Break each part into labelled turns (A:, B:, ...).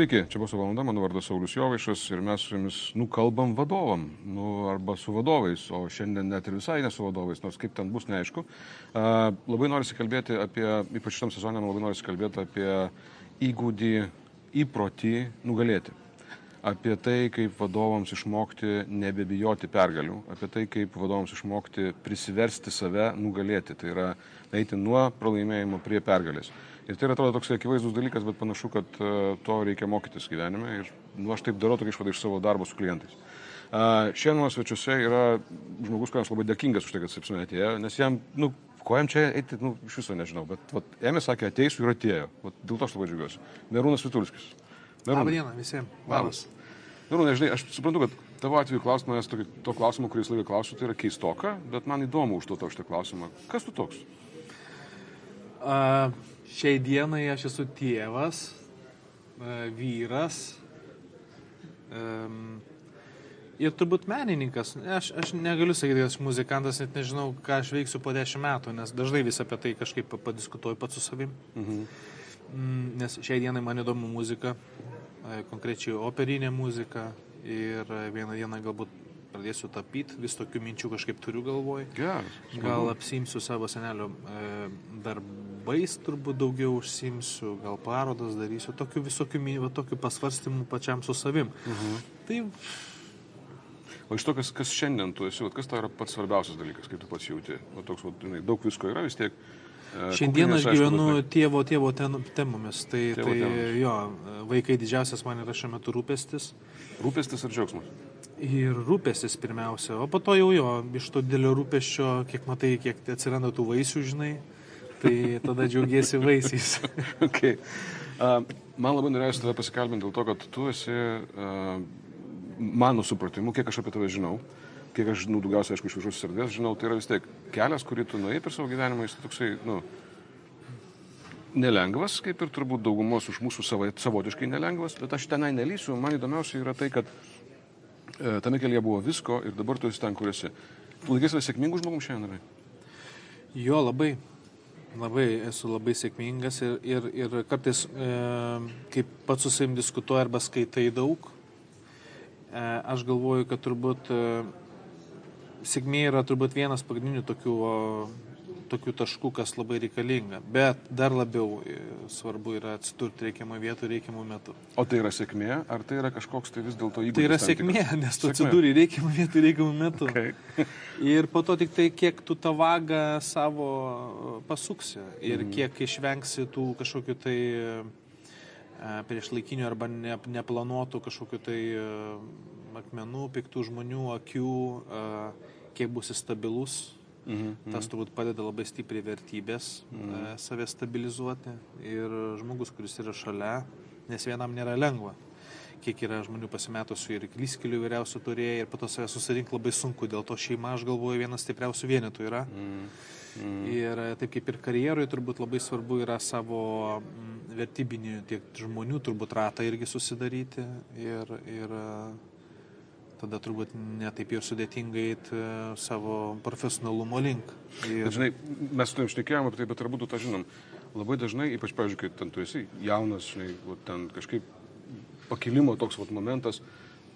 A: Sveiki, čia bus valanda, mano vardas Saulis Jovaišas ir mes su jumis nukalbam vadovam, nu, arba su vadovais, o šiandien net ir visai ne su vadovais, nors kaip ten bus neaišku. Uh, labai norisi kalbėti apie, ypač šitam sezonė, labai norisi kalbėti apie įgūdį, įprotį nugalėti. Apie tai, kaip vadovams išmokti nebebijoti pergalių, apie tai, kaip vadovams išmokti prisiversti save nugalėti, tai yra eiti nuo pralaimėjimo prie pergalės. Ir tai yra atrodo toks akivaizdus dalykas, bet panašu, kad uh, to reikia mokytis gyvenime ir nu, aš taip darau tokia išvada iš savo darbo su klientais. Šiandien svečiuose yra žmogus, kuriam labai dėkingas už tai, kad apsimė atėjo, nes jam, nu, ko jam čia eiti, nu, iš viso nežinau, bet vat, ėmė, sakė, ateisiu ir atėjo. Vat, dėl to aš labai džiaugiuosi. Merūnas Vitulskis.
B: Labą dieną visiems. Labas.
A: Merūnas, žinai, aš suprantu, kad tavo atveju klausimas, to klausimo, kurį laiką klausiu, tai yra keistoka, bet man įdomu užduoti šitą klausimą. Kas tu toks?
B: Uh, Šiai dienai aš esu tėvas, e, vyras ir turbūt menininkas. Aš, aš negaliu sakyti, kad aš muzikantas, net nežinau, ką aš veiksiu po dešimt metų, nes dažnai vis apie tai kažkaip padiskutuoju pats su savim. Mhm. Mm, nes šiai dienai man įdomu muzika, e, konkrečiai operinė muzika ir vieną dieną galbūt pradėsiu tapyti, vis tokių minčių kažkaip turiu galvoj.
A: Geras.
B: Gal apsimsiu savo senelio e, darbais, turbūt daugiau užsimsiu, gal parodas darysiu, tokių visokių, va, tokių pasvarstymų pačiam su savim. Mhm. Tai
A: O iš to, kas, kas šiandien tu esi, kas tau yra pats svarbiausias dalykas, kaip tu pats jauti? O toks, va, daug visko yra vis tiek.
B: Šiandien aš gyvenu aišku, tėvo, tėvo ten, temomis. Tai, tėvo tai temomis. jo, vaikai didžiausias man yra šiuo metu rūpestis.
A: Rūpestis ar džiaugsmas?
B: ir rūpestis pirmiausia, o po to jau jo, iš to didelio rūpesčio, kiek matai, kiek atsiranda tų vaisių, žinai, tai tada džiaugiesi vaisiais.
A: okay. uh, man labai norėjusi tave pasikalbinti dėl to, kad tu esi, uh, mano supratimu, kiek aš apie tave žinau, kiek aš žinau, daugiausiai, aišku, iš viešos erdvės žinau, tai yra vis tiek kelias, kurį tu nuėjai per savo gyvenimą, jis toksai, nu, nelengvas, kaip ir turbūt daugumos už mūsų savotiškai nelengvas, bet aš tenai nelysiu, man įdomiausia yra tai, kad E, tame kelyje buvo visko ir dabar tu esi ten, kur esi. Tu laikėsi sėkmingų žmogų šiandien, ar?
B: Jo, labai. Labai esu labai sėkmingas ir, ir, ir kartais, e, kaip pats su savim diskutuoju arba skaitai daug, e, aš galvoju, kad turbūt e, sėkmė yra turbūt vienas pagrindinių tokių tokių taškų, kas labai reikalinga. Bet dar labiau e, svarbu yra atsidurti reikiamą vietą reikiamų metų.
A: O tai yra sėkmė, ar tai yra kažkoks tai vis dėlto įgūdis?
B: Tai yra sėkmė, nes tu atsidūri reikiamą vietą reikiamų metų. Okay. ir po to tik tai, kiek tu tą vagą savo pasuksi ir mm. kiek išvengsi tų kažkokių tai prieš laikinių arba ne, neplanuotų kažkokių tai akmenų, piktų žmonių, akių, kiek būsi stabilus Mhm, Tas mhm. turbūt padeda labai stipriai vertybės mhm. E, save stabilizuoti ir žmogus, kuris yra šalia, nes vienam nėra lengva. Kiek yra žmonių pasimetusių ir klyskelių įvairiausių turėjai ir po to save susirinkti labai sunku, dėl to šeima, aš galvoju, vienas stipriausių vienetų yra. Mm. Mm. Ir e, taip kaip ir karjeroje turbūt labai svarbu yra savo vertybinių tiek žmonių turbūt ratą irgi susidaryti ir, ir tada turbūt netaip jau sudėtingai eiti e, savo profesionalumo link.
A: Ir... Bet, žinai, mes su tavim šnekėjom apie tai, bet turbūt tą žinom. Labai dažnai, ypač, pavyzdžiui, kai ten tu esi jaunas, žinai, ten kažkaip pakilimo toks va, momentas,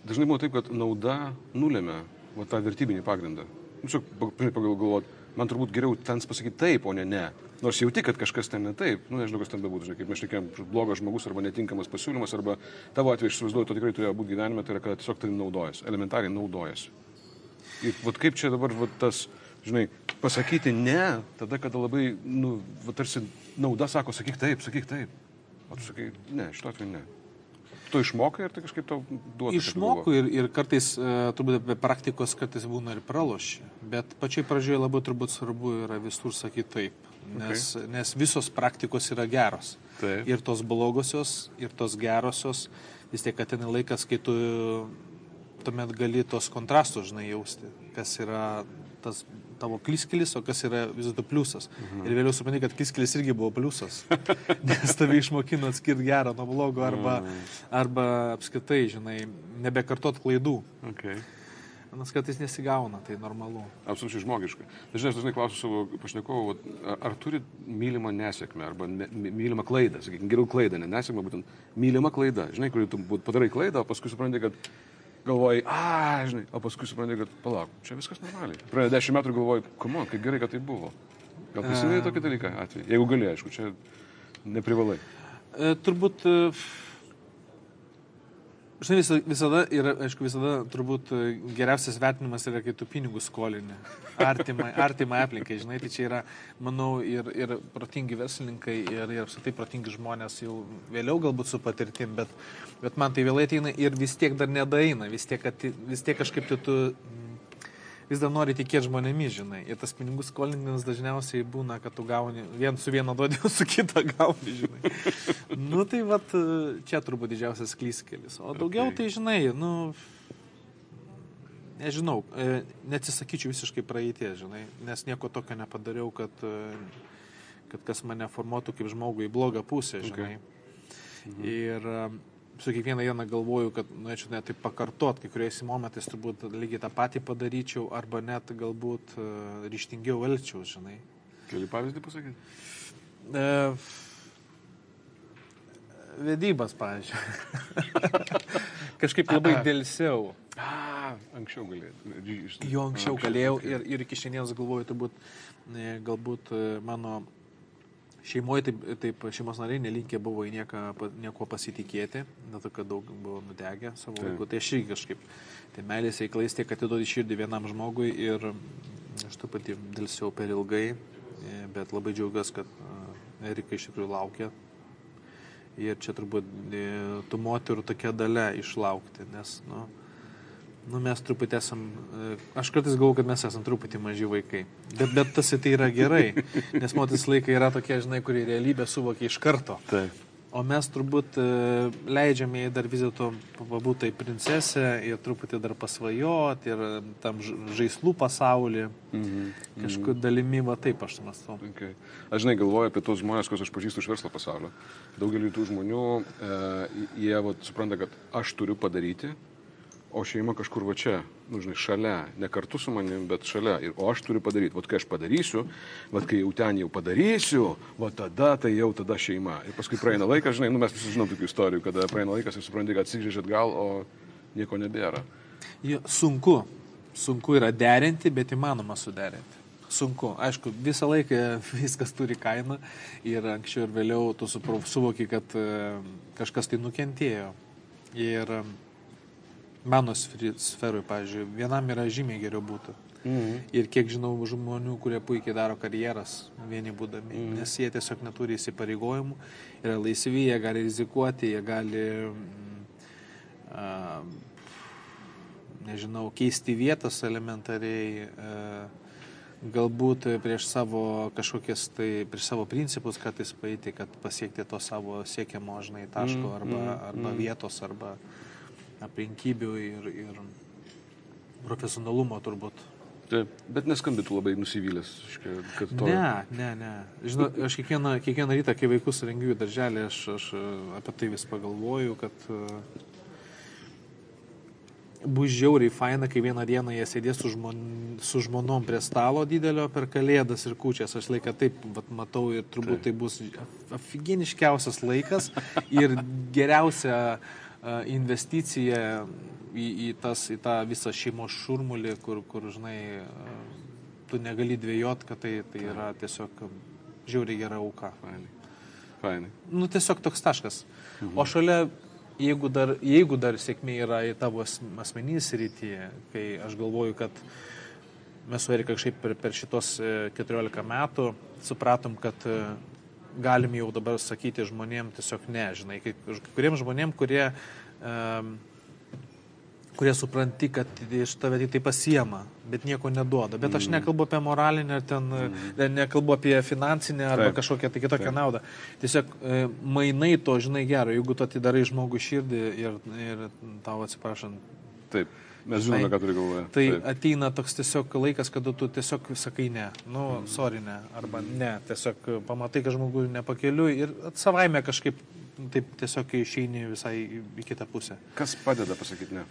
A: dažnai buvo taip, kad nauda nulėmė va, tą vertybinį pagrindą. Nu, čia, pagal galvot, man turbūt geriau ten pasakyti taip, o ne ne. Nors jauti, kad kažkas ten ne taip, nu nežinau, kas ten bebūtų, žinai, kaip mes šnekėjom, blogas žmogus arba netinkamas pasiūlymas, arba tavo atveju, aš įsivaizduoju, to tikrai turėjo būti gyvenime, tai yra, kad tiesiog tai naudojasi, elementariai naudojasi. Ir vat kaip čia dabar vat, tas, žinai, pasakyti ne, tada, kada labai, nu, vat, tarsi nauda sako, sakyk taip, sakyk taip. O tu sakai, ne, šito atveju ne tu išmokai ir tai kažkaip tau duoda?
B: Išmoku ir, ir kartais, uh, turbūt be praktikos kartais būna ir praloši, bet pačiai pradžioje labai turbūt svarbu yra visur sakyti taip, nes, okay. nes visos praktikos yra geros. Taip. Ir tos blogosios, ir tos gerosios, vis tiek ateina laikas, kai tu tuomet gali tos kontrastus, žinai, jausti, kas yra tas tavo kliskelis, o kas yra vis dėlto pliusas. Mhm. Ir vėliau supranti, kad kliskelis irgi buvo pliusas. Nes tave išmokino atskirti gerą nuo blogo arba, mhm. arba apskritai, žinai, nebekartot klaidų.
A: Okay.
B: Nes kartais nesigauna, tai normalu.
A: Absoliučiai žmogiška. Dažnai aš dažnai klausiu savo pašnekovų, ar turi mylimą nesėkmę arba ne, mylimą klaidą, sakykime, geriau klaidą, ne nesėkmę, būtent mylimą klaidą. Žinai, kur tu padarai klaidą, o paskui supranti, kad galvoji, a, žinai, o paskui supranti, kad palauk, čia viskas normaliai. Praėjo dešimt metų galvoji, komo, kaip gerai, kad tai buvo. Gal prisimeni tokį dalyką atveju? Jeigu gali, aišku, čia neprivalai.
B: E, turbūt e, Žinai, visada yra, aišku, visada turbūt e, geriausias vertinimas yra, kai tu pinigus skolini. Artimai, artimai aplinkai, žinai, tai čia yra, manau, ir, ir protingi verslininkai, ir, ir apskritai protingi žmonės jau vėliau galbūt su patirtim, bet, bet man tai vėlai ateina ir vis tiek dar nedaina, vis tiek, vis tiek kažkaip tu, tu vis dar nori tikėti žmonėmis, žinai. Ir tas pinigų skolinimas dažniausiai būna, kad tu gauni vien su viena duodė, su kita gauni, žinai. nu tai vat, čia turbūt didžiausias klyskelis. O daugiau okay. tai, žinai, nu, nežinau, e, neatsisakyčiau visiškai praeitie, žinai, nes nieko tokio nepadariau, kad, e, kad kas mane formuotų kaip žmogų į blogą pusę, žinai. Okay. Mhm. Ir su kiekvieną dieną galvoju, kad norėčiau net tai pakartot, kai kuriais momentais turbūt lygiai tą patį padaryčiau, arba net galbūt uh, ryštingiau elgčiau, žinai.
A: Keli pavyzdį pasakyti?
B: Uh, vedybas, pavyzdžiui. Kažkaip labai dėlsiau.
A: A, anksčiau galėjau.
B: Jo, anksčiau galėjau ir, ir iki šiandienos galvoju, turbūt, galbūt mano Šeimoje taip, taip šeimos nariai nelinkė buvo į nieką, nieko pasitikėti, dėl to, kad daug buvo nudegę savo taip. laiku. Tai aš irgi kažkaip, tai meilės reikalais tiek atiduodi širdį vienam žmogui ir aš taip pat dėlsiau per ilgai, e, bet labai džiaugiuosi, kad e, Erika iš tikrųjų laukia. Ir čia turbūt e, tų moterų tokia dalė išlaukti, nes, nu, Nu, mes truputį esam, e, aš kartais galvoju, kad mes esam truputį maži vaikai. Bet, bet tas tai yra gerai, nes moteris laikai yra tokie, žinai, kurie realybę suvokia iš karto.
A: Taip.
B: O mes turbūt e, leidžiame jai dar vis dėlto pabūtai princesė ir truputį dar pasvajoti ir tam žaislų pasaulį. Mm -hmm. Kažkur dalimi va taip aš mąstau.
A: Okay. Aš žinai, galvoju apie tos žmonės, kuriuos aš pažįstu iš verslo pasaulio. Daugelį tų žmonių, e, jie va, supranta, kad aš turiu padaryti, o šeima kažkur va čia, nu, žinai, šalia, ne kartu su manim, bet šalia. Ir, o aš turiu padaryti, vat kai aš padarysiu, vat kai jau ten jau padarysiu, va tada tai jau tada šeima. Ir paskui praeina laikas, žinai, nu, mes visi žinom tokių istorijų, kada praeina laikas ir supranti, kad atsigrįžt atgal, o nieko nebėra.
B: Jo, sunku, sunku yra derinti, bet įmanoma suderinti. Sunku. Aišku, visą laiką viskas turi kainą ir anksčiau ir vėliau tu suvoki, kad e, kažkas tai nukentėjo. Ir mano sferui, pavyzdžiui, vienam yra žymiai geriau būtų. Mhm. Ir kiek žinau žmonių, kurie puikiai daro karjeras vieni būdami, mhm. nes jie tiesiog neturi įsipareigojimų, yra laisvi, jie gali rizikuoti, jie gali, a, nežinau, keisti vietas elementariai, a, galbūt prieš savo kažkokias tai, prieš savo principus kartais paeiti, kad pasiekti to savo siekiamo, žinai, taško mhm. arba, mhm. arba mhm. vietos arba aplinkybių ir, ir profesionalumo turbūt.
A: Taip, bet neskambėtų labai nusivylęs, kad to.
B: Ne, ne, ne. Žinau, aš kiekvieną, kiekvieną rytą, kai vaikus rengiu į darželį, aš, aš apie tai vis pagalvoju, kad uh, bus žiauriai faina, kai vieną dieną jie sėdės su, žmon, su žmonom prie stalo didelio per kalėdas ir kučias. Aš laiką taip vat, matau ir turbūt taip. tai bus afigeniškiausias laikas ir geriausia investicija į, į, tas, į tą visą šeimos šurmulį, kur, kur žinai, tu negali dvėjot, kad tai, tai yra tiesiog žiauriai gera auka.
A: Fainai. Fainai.
B: Nu, tiesiog toks taškas. Mhm. O šalia, jeigu dar, jeigu dar sėkmė yra į tavo asmenys rytyje, kai aš galvoju, kad mes su Erika kažkaip per, per šitos 14 e, metų supratom, kad e, galim jau dabar sakyti žmonėm tiesiog ne, žinai, kai kuriems žmonėm, kurie, um, kurie supranti, kad iš tave tik tai pasiema, bet nieko neduoda. Bet aš mm. nekalbu apie moralinę, ten, mm. nekalbu apie finansinę arba Taip. kažkokią tai kitokią Taip. naudą. Tiesiog e, mainai to, žinai, gero, jeigu tu atidarai žmogų širdį ir, ir tau atsiprašant.
A: Taip Mes žinome, ką turi galvoje.
B: Tai Taip. ateina toks tiesiog laikas, kada tu tiesiog sakai ne. Nu, sorry, ne. Arba ne. Tiesiog pamatai, kad žmogus nepakeliu ir savaime kažkaip taip tiesiog išeini visai į kitą pusę.
A: Kas padeda pasakyti ne?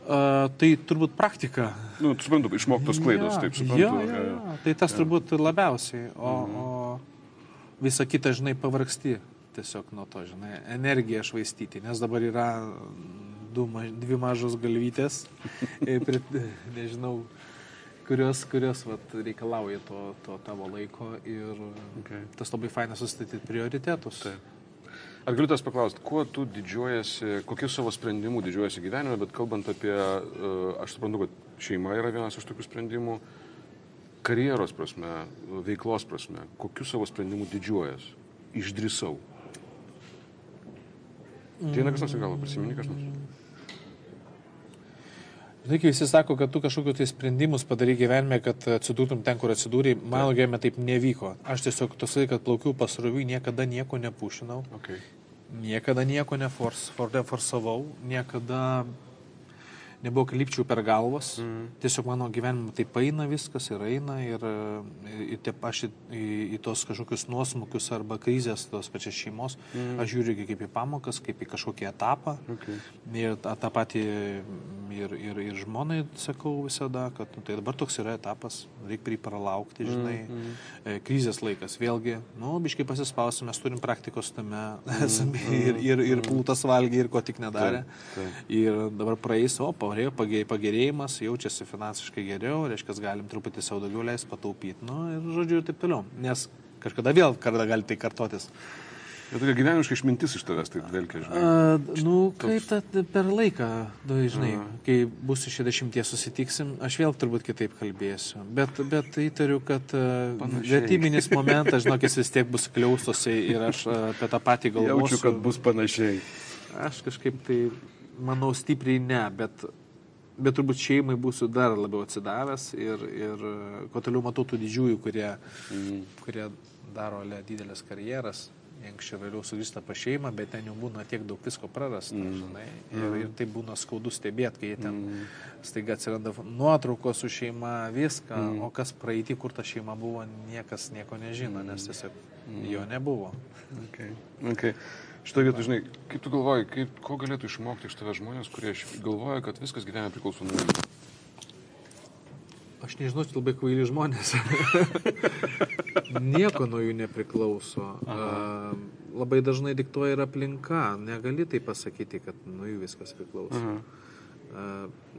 B: Uh, tai turbūt praktika.
A: Nu, suprantu, išmoktos klaidos, ja, taip suprantu.
B: Jo, jo, jo. Tai tas ja. turbūt labiausiai, o, mhm. o visa kita, žinai, pavargsti tiesiog nuo to, žinai, energiją švaistyti, nes dabar yra du, dvi mažos galvytės, nežinau, kurios, kurios vat, reikalauja to, to tavo laiko ir okay. tas labai faina sustatyti prioritetus. Taip.
A: Ar galiu tas paklausti, kuo tu didžiuojasi, kokiu savo sprendimu didžiuojasi gyvenime, bet kalbant apie, e, aš suprantu, kad šeima yra vienas iš tokių sprendimų, karjeros prasme, veiklos prasme, kokiu savo sprendimu didžiuojas, išdrįsau. Tai eina kas nors į galvą, prisimeni kas nors.
B: Žinai, kai visi sako, kad tu kažkokius tai sprendimus padarai gyvenime, kad atsidurtum ten, kur atsidūrė, mano gyvenime taip nevyko. Aš tiesiog tosai, kad plaukiu pasroviui, niekada nieko nepušinau. Okay. Niekada nieko neforsavau, niekada nebuvo klipčių per galvas. Mm. Tiesiog mano gyvenime taip eina viskas ir eina ir, ir taip aš į, į, į tos kažkokius nuosmukius arba krizės tos pačios šeimos, mm. aš žiūriu kaip į pamokas, kaip į kažkokį etapą. Okay. Ir tą, tą patį ir, ir, ir žmonai sakau visada, kad nu, tai dabar toks yra etapas, reikia prie pralaukti, žinai. Mm. E, krizės laikas, vėlgi, nu, biškai pasispausime, mes turim praktikos tame, mm. ir, ir, ir plūtas valgė, ir ko tik nedarė. Taip, taip. Ir dabar praeis, o, norėjo pagerėjimas, jaučiasi finansiškai geriau, reiškia, galim truputį savo daugiau leisti pataupyti, nu ir žodžiu taip toliau. Nes kažkada vėl kada gali tai kartotis.
A: Bet tokia gyvenimiška išmintis iš tavęs tai dvelkia, žinai.
B: A, nu, kaip ta, per laiką, nu, žinai, A. kai bus iš 60 susitiksim, aš vėl turbūt kitaip kalbėsiu. Bet, bet įtariu, kad vertybinis momentas, žinok, jis vis tiek bus kliaustosi ir aš apie tą patį galvosiu.
A: Jaučiu, kad bus panašiai.
B: Aš kažkaip tai, manau, stipriai ne, bet bet turbūt šeimai būsiu dar labiau atsidavęs ir, ir kuo toliau matau tų didžiųjų, kurie, mm. kurie daro le, didelės karjeras, anksčiau vėliau sugrįžta pa šeimą, bet ten jau būna tiek daug visko prarasta, mm. žinai, ir, mm. ir tai būna skaudu stebėti, kai ten mm. staiga atsiranda nuotraukos su šeima, viską, mm. o kas praeitį, kur ta šeima buvo, niekas nieko nežino, nes tiesiog mm. jo nebuvo.
A: Okay. Okay. Šitą vietą, žinai, kaip tu galvoji, kaip, ko galėtų išmokti iš tave žmonės, kurie galvoja, kad viskas gyvenime priklauso nuo jų?
B: Aš nežinau, čia labai kvaili žmonės. Nieko nuo jų nepriklauso. A, labai dažnai diktuoja ir aplinka. Negali tai pasakyti, kad nuo jų viskas priklauso. A,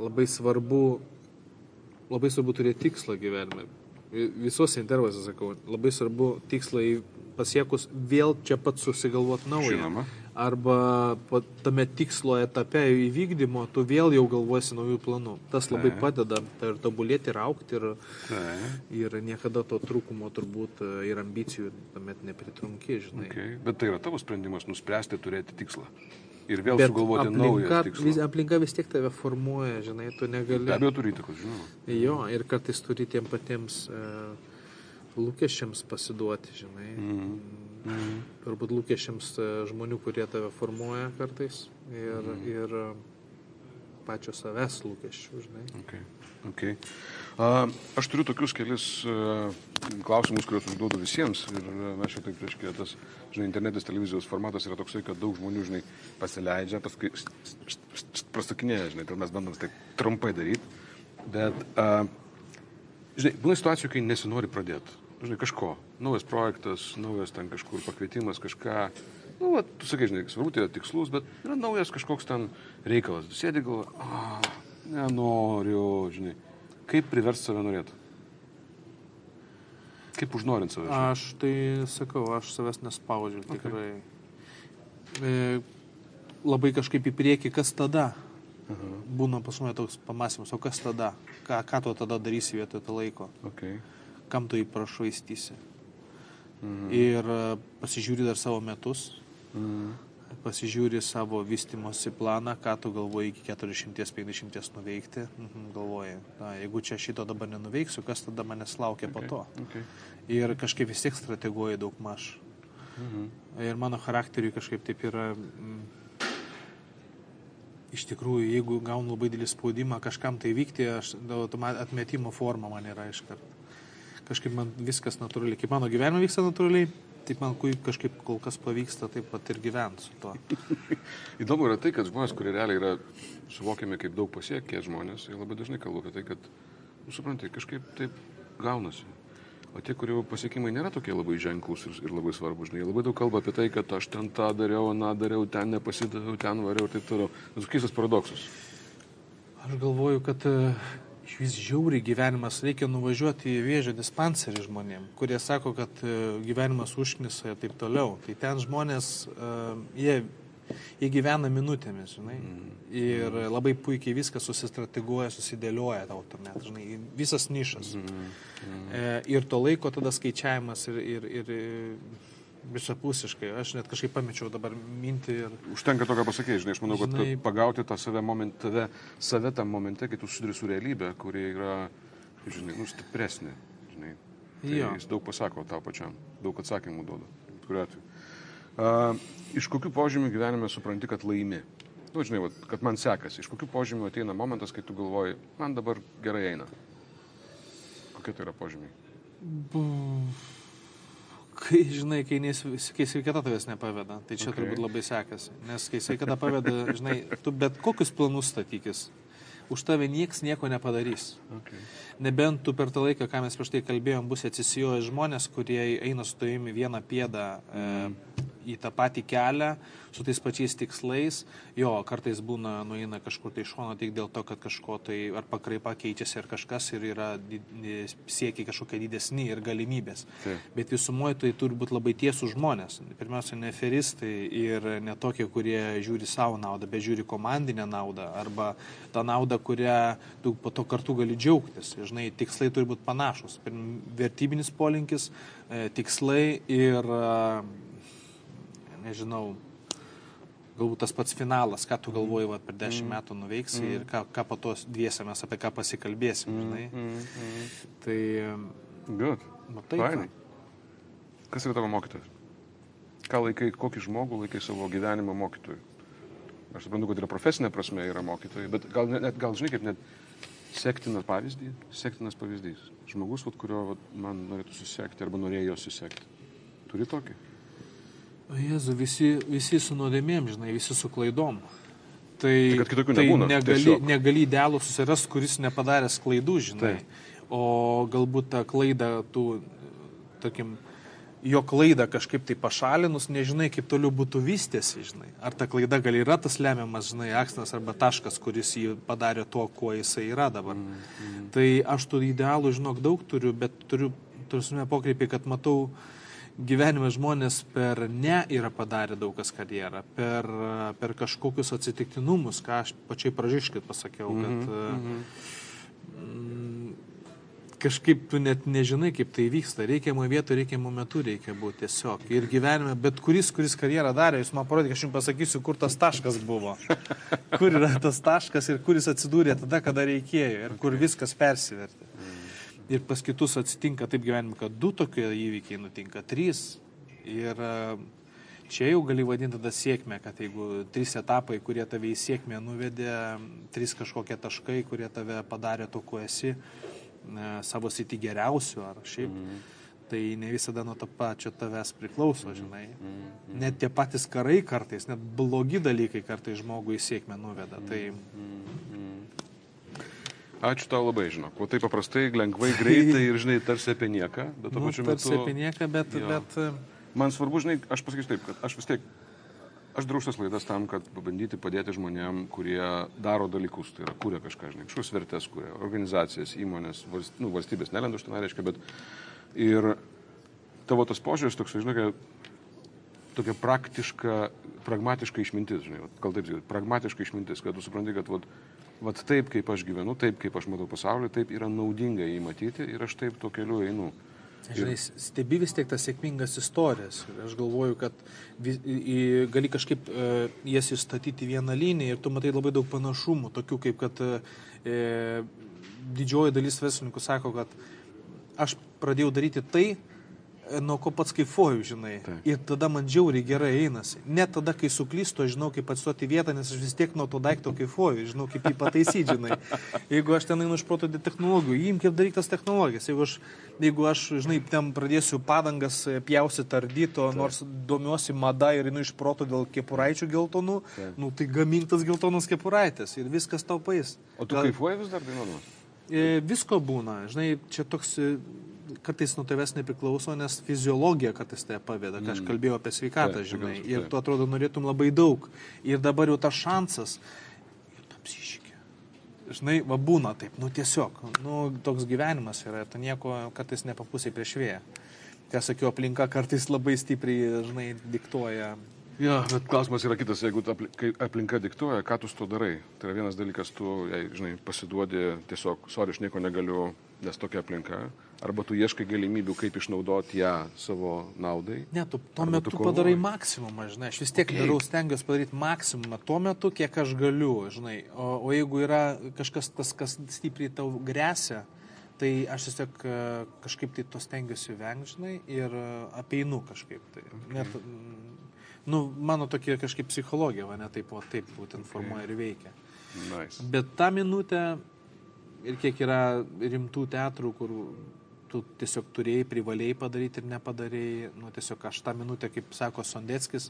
B: labai svarbu, labai svarbu turėti tikslą gyvenime. Visuose intervuose sakau, labai svarbu tikslą pasiekus vėl čia pat susigalvoti naują. Žinoma. Arba tame tikslo etape įvykdymo tu vėl jau galvosi naujų planų. Tas labai tai. padeda tai ir tobulėti, ir aukti, ir, tai. ir niekada to trūkumo turbūt e, ir ambicijų tuomet nepritrunki, žinai.
A: Okay. Bet tai yra tavo sprendimas nuspręsti turėti tikslą. Ir vėl Bet sugalvoti aplinka, naują.
B: Vis, aplinka vis tiek tave formuoja, žinai, tu negali.
A: Be abejo, turi įtakos, žinoma.
B: Jo, ir kartais turi tiem patiems. Lūkesčiams pasiduoti, žinai. Mm. Mm. Turbūt lūkesčiams e, žmonių, kurie tave formuoja kartais ir, mm. ir e, pačio savęs lūkesčių, žinai.
A: Okay. Okay. Uh, aš turiu tokius kelis uh, klausimus, kuriuos užduodu visiems. Ir mes jau taip prieš tas, žinai, internetas televizijos formatas yra toksai, kad daug žmonių, žinai, pasileidžia, paskui prasakinėja, žinai, tai mes bandom tai trumpai daryti. Bet, uh, žinai, būna situacijų, kai nesinori pradėti žinai, kažko. Naujas projektas, naujas ten kažkur pakvietimas, kažką. Nu, va, tu sakai, žinai, svarbu tai yra tikslus, bet yra naujas kažkoks ten reikalas. Tu sėdi galvo, nenoriu, žinai. Kaip priversti save norėti? Kaip užnorint save?
B: Žinai? Aš tai sakau, aš savęs nespaudžiu okay. tikrai. E, labai kažkaip į priekį, kas tada? Uh -huh. Būna pas mane toks pamastymas, o kas tada? Ką, ką tu tada darysi vietoj to laiko?
A: Okay
B: kam tu jį prašvaistysi. Mhm. Ir e, pasižiūri dar savo metus, mhm. pasižiūri savo vystimosi planą, ką tu galvoji iki 40-50 nuveikti. Mhm, galvoji, na, jeigu čia šito dabar nenuveiksiu, kas tada manęs laukia okay. po to. Okay. Ir kažkaip vis tiek strateguoji daug maž. Mhm. Ir mano charakteriui kažkaip taip yra. Mm, iš tikrųjų, jeigu gaunu labai didelį spaudimą kažkam tai vykti, aš, atmetimo forma man yra iškart kažkaip man viskas natūraliai, kaip mano gyvenime vyksta natūraliai, Taip man kažkaip kol kas pavyksta taip pat ir gyventi su tuo.
A: Įdomu yra tai, kad žmonės, kurie realiai yra suvokiami kaip daug pasiekę žmonės, jie labai dažnai kalba apie tai, kad, nu, suprantai, kažkaip taip gaunasi. O tie, kurių pasiekimai nėra tokie labai ženklus ir, ir labai svarbus, žinai, labai daug kalba apie tai, kad aš ten tą dariau, aną dariau, ten nepasidaviau, ten variau ir taip toliau. Keistas paradoksas.
B: Aš galvoju, kad iš vis žiauriai gyvenimas reikia nuvažiuoti į vėžio dispanserį žmonėm, kurie sako, kad e, gyvenimas užknisa ir taip toliau. Tai ten žmonės, e, jie, jie gyvena minutėmis, žinai. Mm. Ir labai puikiai viską susistrateguoja, susidėlioja tau, net, žinai, visas nišas. Mm. Mm. Ir to laiko tada skaičiavimas ir, ir, ir visapusiškai. Aš net kažkaip pamečiau dabar mintį. Ir...
A: Užtenka to, ką pasakėjai, žinai, aš manau, kad žinai... pagauti tą save, moment, tave, save tam momente, kai tu susiduri su realybė, kuri yra, žinai, nu, stipresnė. Žinai. Tai jo. jis daug pasako tau pačiam, daug atsakymų duoda. Kuriuo atveju. Uh, iš kokių požymių gyvenime supranti, kad laimi? Nu, žinai, vat, kad man sekasi. Iš kokių požymių ateina momentas, kai tu galvoji, man dabar gerai eina? Kokie tai yra požymiai?
B: Kai, žinai, kai, nes, kai sveikata tavęs nepaveda, tai čia okay. turbūt labai sekasi. Nes kai sveikata paveda, žinai, tu bet kokius planus statykis. Už tave nieks nieko nepadarys. Okay. Nebent tu per tą laiką, ką mes prieš tai kalbėjom, bus atsisijoję žmonės, kurie eina su tavimi vieną pėdą mm. e, į tą patį kelią, su tais pačiais tikslais. Jo, kartais būna nueina kažkur tai šono tik dėl to, kad kažko tai ar pakraipa keičiasi ar kažkas ir yra siekiai kažkokie didesni ir galimybės. Taip. Bet visumoje tai turi būti labai tiesų žmonės. Pirmiausia, ne feristai ir ne tokie, kurie žiūri savo naudą, bet žiūri komandinę naudą arba tą naudą, kurią tu po to kartu gali džiaugtis. Žinai, tikslai turi būti panašus. Vertybinis polinkis, e, tikslai ir nežinau, galbūt tas pats finalas, ką tu galvoji va, per dešimt mm. metų nuveiksi mm. ir ką, ką po to dviese mes apie ką pasikalbėsim, žinai. Mm. Mm. Tai...
A: Good. Matai. Fainai. Kas yra tavo mokytojas? Ką laikai, kokį žmogų laikai savo gyvenimo mokytoju? Aš suprantu, kad yra profesinė prasme yra mokytojai, bet gal, net, gal žinai, kaip net sektinas pavyzdys, sektinas pavyzdys. Žmogus, vat, kurio vat, man norėtų susekti arba norėjo susekti. Turi tokį?
B: Jėzu, visi, visi su nuodėmėm, žinai, visi su klaidom. Tai,
A: tai, tai nebūna,
B: negali, tiesiog. negali idealų susiras, kuris nepadaręs klaidų, žinai. Tai. O galbūt tą klaidą, tu, tarkim, jo klaidą kažkaip tai pašalinus, nežinai, kaip toliau būtų vystėsi, žinai. Ar ta klaida gal yra tas lemiamas, žinai, aksnas arba taškas, kuris jį padarė to, kuo jisai yra dabar. Mm, mm. Tai aš tų idealų, žinok, daug turiu, bet turiu, turime pokreipį, kad matau, uh, gyvenime žmonės per ne yra padarę daug kas karjerą, per, per kažkokius atsitiktinumus, ką aš pačiai pražiškit pasakiau, kad mm -hmm. mm, kažkaip tu net nežinai, kaip tai vyksta. Reikiamą vietą, reikiamą metu reikia būti tiesiog. Ir gyvenime, bet kuris, kuris karjerą darė, jūs man parodykite, aš jums pasakysiu, kur tas taškas buvo. kur yra tas taškas ir kuris atsidūrė tada, kada reikėjo ir kur viskas persivertė. Ir pas kitus atsitinka taip gyvenime, kad du tokie įvykiai nutinka, trys. Ir e, čia jau gali vadinti tada sėkmę, kad jeigu trys etapai, kurie tave į sėkmę nuvedė, trys kažkokie taškai, kurie tave padarė to, kuo esi, e, savo sėti geriausiu ar šiaip. Mm -hmm tai ne visada nuo to pačio tavęs priklauso, mhm. žinai. -hmm. Net tie patys karai kartais, net blogi dalykai kartais žmogų į sėkmę nuveda. Tai mhm.
A: Ačiū tau labai, žinok. O taip paprastai, lengvai, greitai ir, žinai, tarsi apie nieką, bet to nu, pačiu metu...
B: Tarsi apie nieką, bet, jo. bet... E,
A: Man svarbu, žinai, aš pasakysiu taip, kad aš vis tiek, aš darau šitas laidas tam, kad pabandyti padėti žmonėm, kurie daro dalykus, tai yra, kūrė kažką, žinai, kažkokius vertės, kūrė organizacijas, įmonės, valst, nu, valstybės, nelendu už tai reiškia, bet ir tavo tas požiūris toks, žinai, tokia praktiška, pragmatiška išmintis, žinai, gal taip sakyti, pragmatiška išmintis, kad tu supranti, kad vat, vat taip, kaip aš gyvenu, taip, kaip aš matau pasaulį, taip yra naudinga jį matyti ir aš taip to keliu einu.
B: Žinai, stebi vis tiek tas sėkmingas istorijas. Ir aš galvoju, kad vis, į, gali kažkaip e, jas įstatyti vieną liniją ir tu matai labai daug panašumų, tokių kaip kad e, didžioji dalis verslininkų sako, kad aš pradėjau daryti tai, nuo ko pats kaifuoju, žinai. Taip. Ir tada man džiauriai gerai einasi. Net tada, kai suklystu, aš žinau, kaip atstoti vietą, nes aš vis tiek nuo to daikto kaifuoju, žinau, kaip jį pataisyti, žinai. Jeigu aš ten einu iš proto technologijų, įim kaip daryti tas technologijas. Jeigu aš, jeigu aš, žinai, ten pradėsiu padangas pjausi tardyto, Taip. nors domiuosi mada ir einu iš proto dėl kepuraičių geltonų, Taip. nu tai gamintas geltonas kepuraitės ir viskas tau pais.
A: O tu Gal... kaifuoji vis dar dainuodamas?
B: E, visko būna, žinai, čia toks kartais nuo tavęs nepriklauso, nes fiziologija kartais tai pavėda, ką aš mm. kalbėjau apie sveikatą, žinai, ir tu atrodo norėtum labai daug. Ir dabar jau tas šansas, ir tu apsišykė. Žinai, va būna taip, nu tiesiog, nu toks gyvenimas yra, tu nieko kartais nepapusiai prieš vėją. Tai sakiau, aplinka kartais labai stipriai, žinai, diktuoja
A: Ja, bet klausimas yra kitas, jeigu aplinka diktuoja, ką tu su to darai. Tai yra vienas dalykas, tu, jei, žinai, pasiduodi tiesiog, sorry, aš nieko negaliu, nes tokia aplinka. Arba tu ieškai galimybių, kaip išnaudoti ją savo naudai.
B: Ne, tu tuo metu tu padarai maksimumą, žinai. Aš vis tiek okay. darau, stengiuosi padaryti maksimumą tuo metu, kiek aš galiu, žinai. O, o jeigu yra kažkas tas, kas stipriai tau grėsia, tai aš tiesiog e, kažkaip tai to stengiuosi vengti, žinai, ir e, apeinu kažkaip tai. Okay. Net, nu, mano tokia kažkaip psichologija, va, ne taip, o taip būtent formuoja ir veikia.
A: Nice.
B: Bet tą minutę ir kiek yra rimtų teatrų, kur tu tiesiog turėjai, privalėjai padaryti ir nepadarėjai, nu tiesiog aš tą minutę, kaip sako Sondeckis,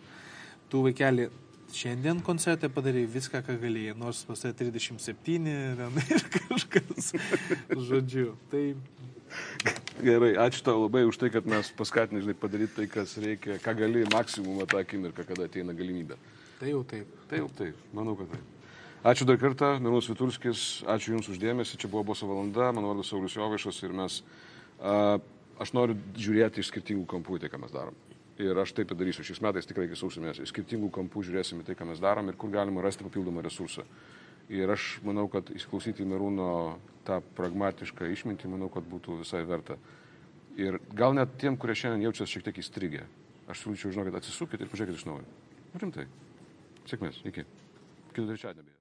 B: tu vaikeli šiandien koncerte padarėjai viską, ką galėjai, nors pas tai 37 ir kažkas, žodžiu. Tai
A: Gerai, ačiū tau labai už tai, kad mes paskatinai, žinai, padaryti tai, kas reikia, ką gali maksimumą tą akimirką, kada ateina galimybė.
B: Tai jau taip.
A: Tai jau taip, manau, kad taip. Ačiū dar kartą, Mirus Vitulskis, ačiū Jums uždėmesi, čia buvo Boso valanda, mano vardas Saulis Jovaišas ir mes, aš noriu žiūrėti iš skirtingų kampų į tai, ką mes darom. Ir aš taip padarysiu, šiais metais tikrai iki sausio mėnesio, iš skirtingų kampų žiūrėsime tai, ką mes darom ir kur galima rasti papildomą resursą. Ir aš manau, kad įsiklausyti Merūno tą pragmatišką išmintį, manau, kad būtų visai verta. Ir gal net tiem, kurie šiandien jaučiasi šiek tiek įstrigę, aš siūlyčiau, žinokit, atsisukit ir pažiūrėkit iš naujo. Rimtai. Sėkmės. Iki. Kitą trečiadienį.